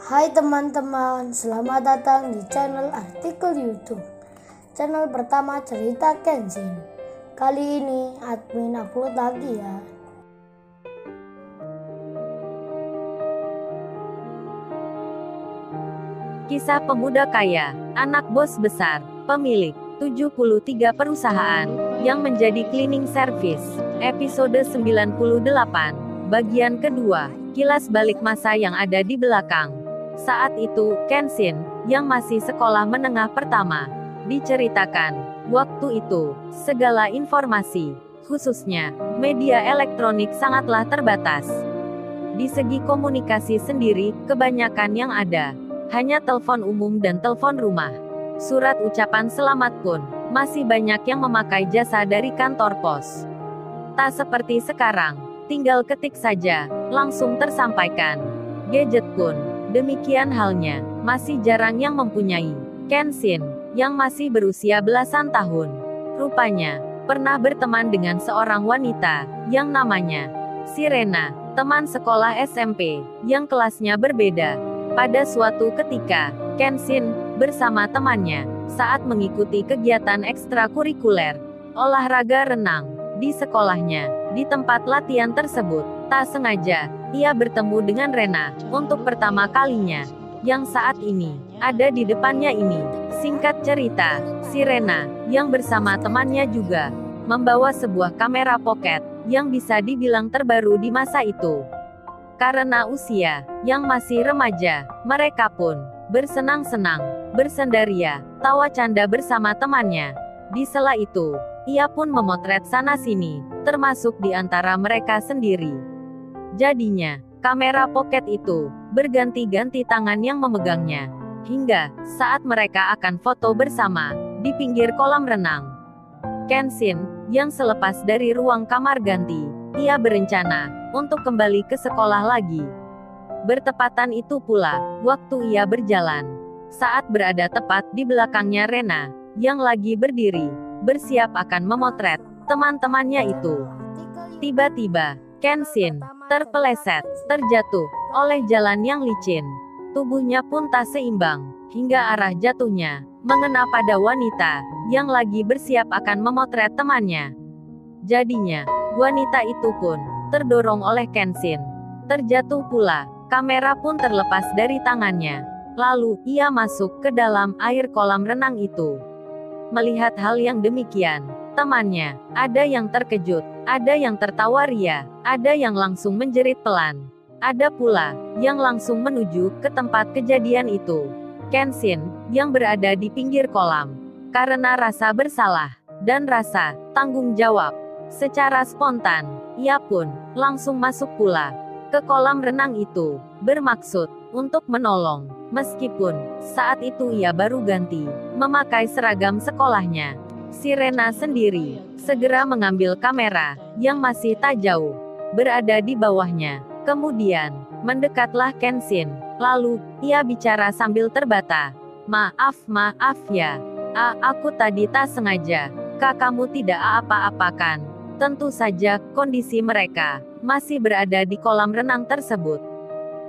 Hai teman-teman, selamat datang di channel artikel YouTube. Channel pertama cerita Kenshin. Kali ini admin upload lagi ya. Kisah pemuda kaya, anak bos besar, pemilik 73 perusahaan yang menjadi cleaning service. Episode 98, bagian kedua, kilas balik masa yang ada di belakang. Saat itu, Kenshin, yang masih sekolah menengah pertama, diceritakan. Waktu itu, segala informasi, khususnya media elektronik sangatlah terbatas. Di segi komunikasi sendiri, kebanyakan yang ada hanya telepon umum dan telepon rumah. Surat ucapan selamat pun masih banyak yang memakai jasa dari kantor pos. Tak seperti sekarang, tinggal ketik saja, langsung tersampaikan. Gadget pun, demikian halnya, masih jarang yang mempunyai. Kenshin, yang masih berusia belasan tahun, rupanya, pernah berteman dengan seorang wanita, yang namanya Sirena, teman sekolah SMP, yang kelasnya berbeda. Pada suatu ketika, Kenshin, bersama temannya, saat mengikuti kegiatan ekstrakurikuler, olahraga renang, di sekolahnya, di tempat latihan tersebut, tak sengaja, ia bertemu dengan Rena, untuk pertama kalinya, yang saat ini, ada di depannya ini. Singkat cerita, si Rena, yang bersama temannya juga, membawa sebuah kamera pocket, yang bisa dibilang terbaru di masa itu. Karena usia yang masih remaja, mereka pun bersenang-senang, bersendaria, tawa canda bersama temannya. Di sela itu, ia pun memotret sana-sini, termasuk di antara mereka sendiri. Jadinya, kamera pocket itu berganti-ganti tangan yang memegangnya, hingga saat mereka akan foto bersama di pinggir kolam renang. Kenshin, yang selepas dari ruang kamar ganti, ia berencana untuk kembali ke sekolah lagi. Bertepatan itu pula, waktu ia berjalan. Saat berada tepat di belakangnya Rena, yang lagi berdiri, bersiap akan memotret teman-temannya itu. Tiba-tiba, Kenshin terpeleset, terjatuh oleh jalan yang licin. Tubuhnya pun tak seimbang, hingga arah jatuhnya mengena pada wanita yang lagi bersiap akan memotret temannya. Jadinya, wanita itu pun terdorong oleh Kenshin. Terjatuh pula, kamera pun terlepas dari tangannya. Lalu, ia masuk ke dalam air kolam renang itu. Melihat hal yang demikian, temannya, ada yang terkejut, ada yang tertawa ria, ada yang langsung menjerit pelan. Ada pula, yang langsung menuju ke tempat kejadian itu. Kenshin, yang berada di pinggir kolam. Karena rasa bersalah, dan rasa tanggung jawab. Secara spontan, ia pun langsung masuk pula ke kolam renang itu, bermaksud untuk menolong. Meskipun saat itu ia baru ganti memakai seragam sekolahnya. Sirena sendiri segera mengambil kamera yang masih tak jauh berada di bawahnya. Kemudian mendekatlah Kenshin. Lalu ia bicara sambil terbata. Maaf, maaf ya. A, aku tadi tak sengaja. Kak kamu tidak apa-apakan. Tentu saja, kondisi mereka masih berada di kolam renang tersebut.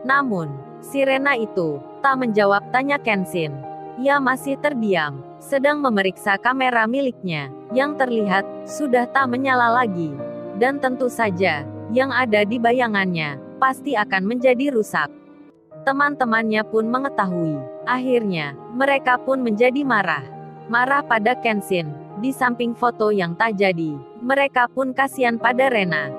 Namun, Sirena itu tak menjawab tanya Kenshin. Ia masih terdiam, sedang memeriksa kamera miliknya, yang terlihat sudah tak menyala lagi. Dan tentu saja, yang ada di bayangannya pasti akan menjadi rusak. Teman-temannya pun mengetahui. Akhirnya, mereka pun menjadi marah. Marah pada Kenshin, di samping foto yang tak jadi, mereka pun kasihan pada Rena.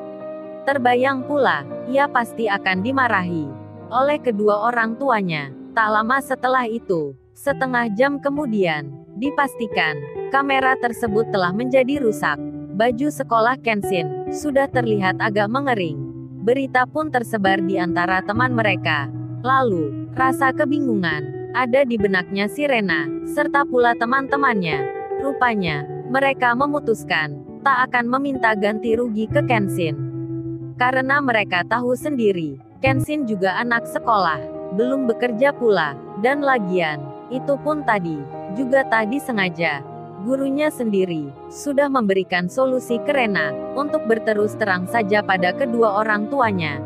Terbayang pula, ia pasti akan dimarahi oleh kedua orang tuanya. Tak lama setelah itu, setengah jam kemudian, dipastikan kamera tersebut telah menjadi rusak. Baju sekolah Kenshin sudah terlihat agak mengering. Berita pun tersebar di antara teman mereka. Lalu, rasa kebingungan ada di benaknya Sirena, serta pula teman-temannya. Rupanya, mereka memutuskan tak akan meminta ganti rugi ke Kenshin. Karena mereka tahu sendiri, Kenshin juga anak sekolah, belum bekerja pula, dan lagian, itu pun tadi, juga tadi sengaja. Gurunya sendiri, sudah memberikan solusi ke Rena, untuk berterus terang saja pada kedua orang tuanya.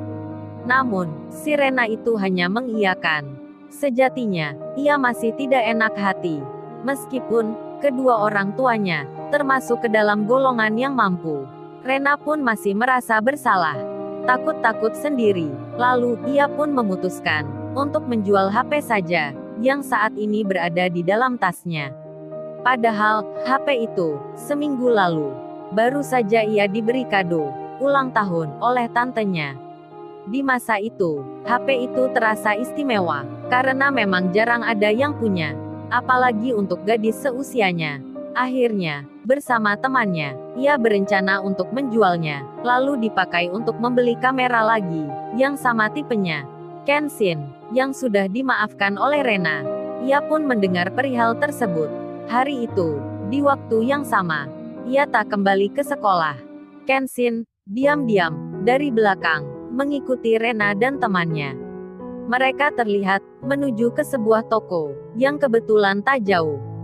Namun, si Rena itu hanya mengiyakan. Sejatinya, ia masih tidak enak hati. Meskipun, kedua orang tuanya, termasuk ke dalam golongan yang mampu. Rena pun masih merasa bersalah. Takut-takut sendiri, lalu ia pun memutuskan untuk menjual HP saja, yang saat ini berada di dalam tasnya. Padahal, HP itu, seminggu lalu, baru saja ia diberi kado, ulang tahun, oleh tantenya. Di masa itu, HP itu terasa istimewa, karena memang jarang ada yang punya. Apalagi untuk gadis seusianya. Akhirnya, bersama temannya, ia berencana untuk menjualnya, lalu dipakai untuk membeli kamera lagi, yang sama tipenya. Kenshin, yang sudah dimaafkan oleh Rena. Ia pun mendengar perihal tersebut. Hari itu, di waktu yang sama, ia tak kembali ke sekolah. Kenshin, diam-diam, dari belakang, mengikuti Rena dan temannya. Mereka terlihat menuju ke sebuah toko yang kebetulan tak jauh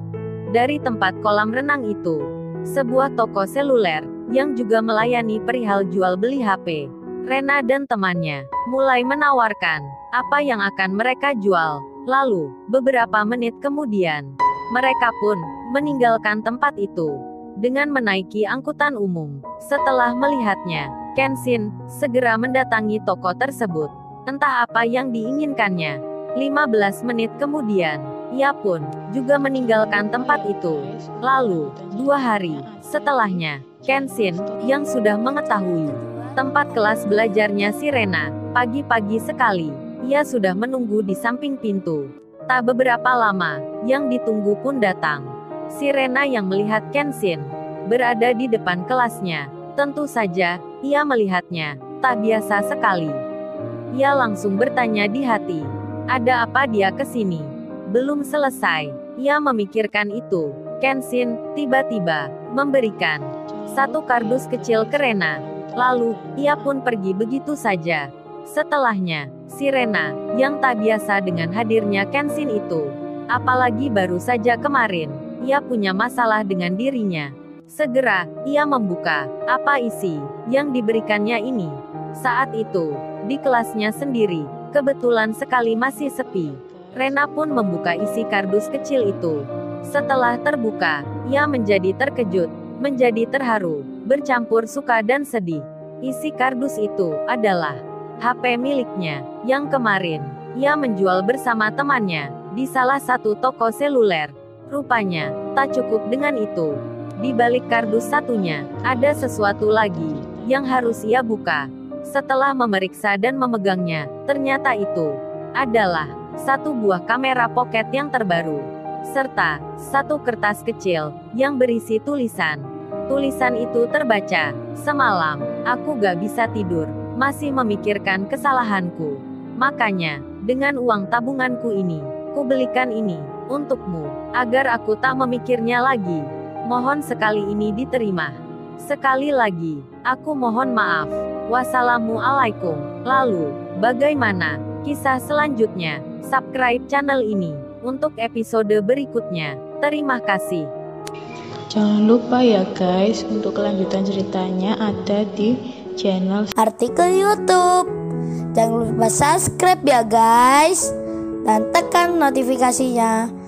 dari tempat kolam renang itu. Sebuah toko seluler yang juga melayani perihal jual beli HP. Rena dan temannya mulai menawarkan apa yang akan mereka jual. Lalu, beberapa menit kemudian, mereka pun meninggalkan tempat itu dengan menaiki angkutan umum. Setelah melihatnya, Kenshin segera mendatangi toko tersebut. Entah apa yang diinginkannya. 15 menit kemudian, ia pun juga meninggalkan tempat itu. Lalu, dua hari setelahnya, Kenshin yang sudah mengetahui tempat kelas belajarnya Sirena, pagi-pagi sekali, ia sudah menunggu di samping pintu. Tak beberapa lama, yang ditunggu pun datang. Sirena yang melihat Kenshin berada di depan kelasnya. Tentu saja, ia melihatnya, tak biasa sekali. Ia langsung bertanya di hati, ada apa dia ke sini? Belum selesai, ia memikirkan itu. Kenshin, tiba-tiba, memberikan satu kardus kecil ke Rena. Lalu, ia pun pergi begitu saja. Setelahnya, si Rena, yang tak biasa dengan hadirnya Kenshin itu. Apalagi baru saja kemarin, ia punya masalah dengan dirinya. Segera, ia membuka apa isi yang diberikannya ini. Saat itu, di kelasnya sendiri, kebetulan sekali masih sepi. Rena pun membuka isi kardus kecil itu. Setelah terbuka, ia menjadi terkejut, menjadi terharu, bercampur suka dan sedih. Isi kardus itu adalah HP miliknya, yang kemarin ia menjual bersama temannya di salah satu toko seluler. Rupanya, tak cukup dengan itu. Di balik kardus satunya, ada sesuatu lagi yang harus ia buka. Setelah memeriksa dan memegangnya, ternyata itu adalah satu buah kamera pocket yang terbaru, serta satu kertas kecil yang berisi tulisan. Tulisan itu terbaca, "Semalam aku gak bisa tidur, masih memikirkan kesalahanku. Makanya, dengan uang tabunganku ini, kubelikan ini untukmu, agar aku tak memikirnya lagi." Mohon sekali ini diterima. Sekali lagi, aku mohon maaf. Wassalamualaikum. Lalu, bagaimana kisah selanjutnya? Subscribe channel ini untuk episode berikutnya. Terima kasih. Jangan lupa ya guys, untuk kelanjutan ceritanya ada di channel artikel YouTube. Jangan lupa subscribe ya guys dan tekan notifikasinya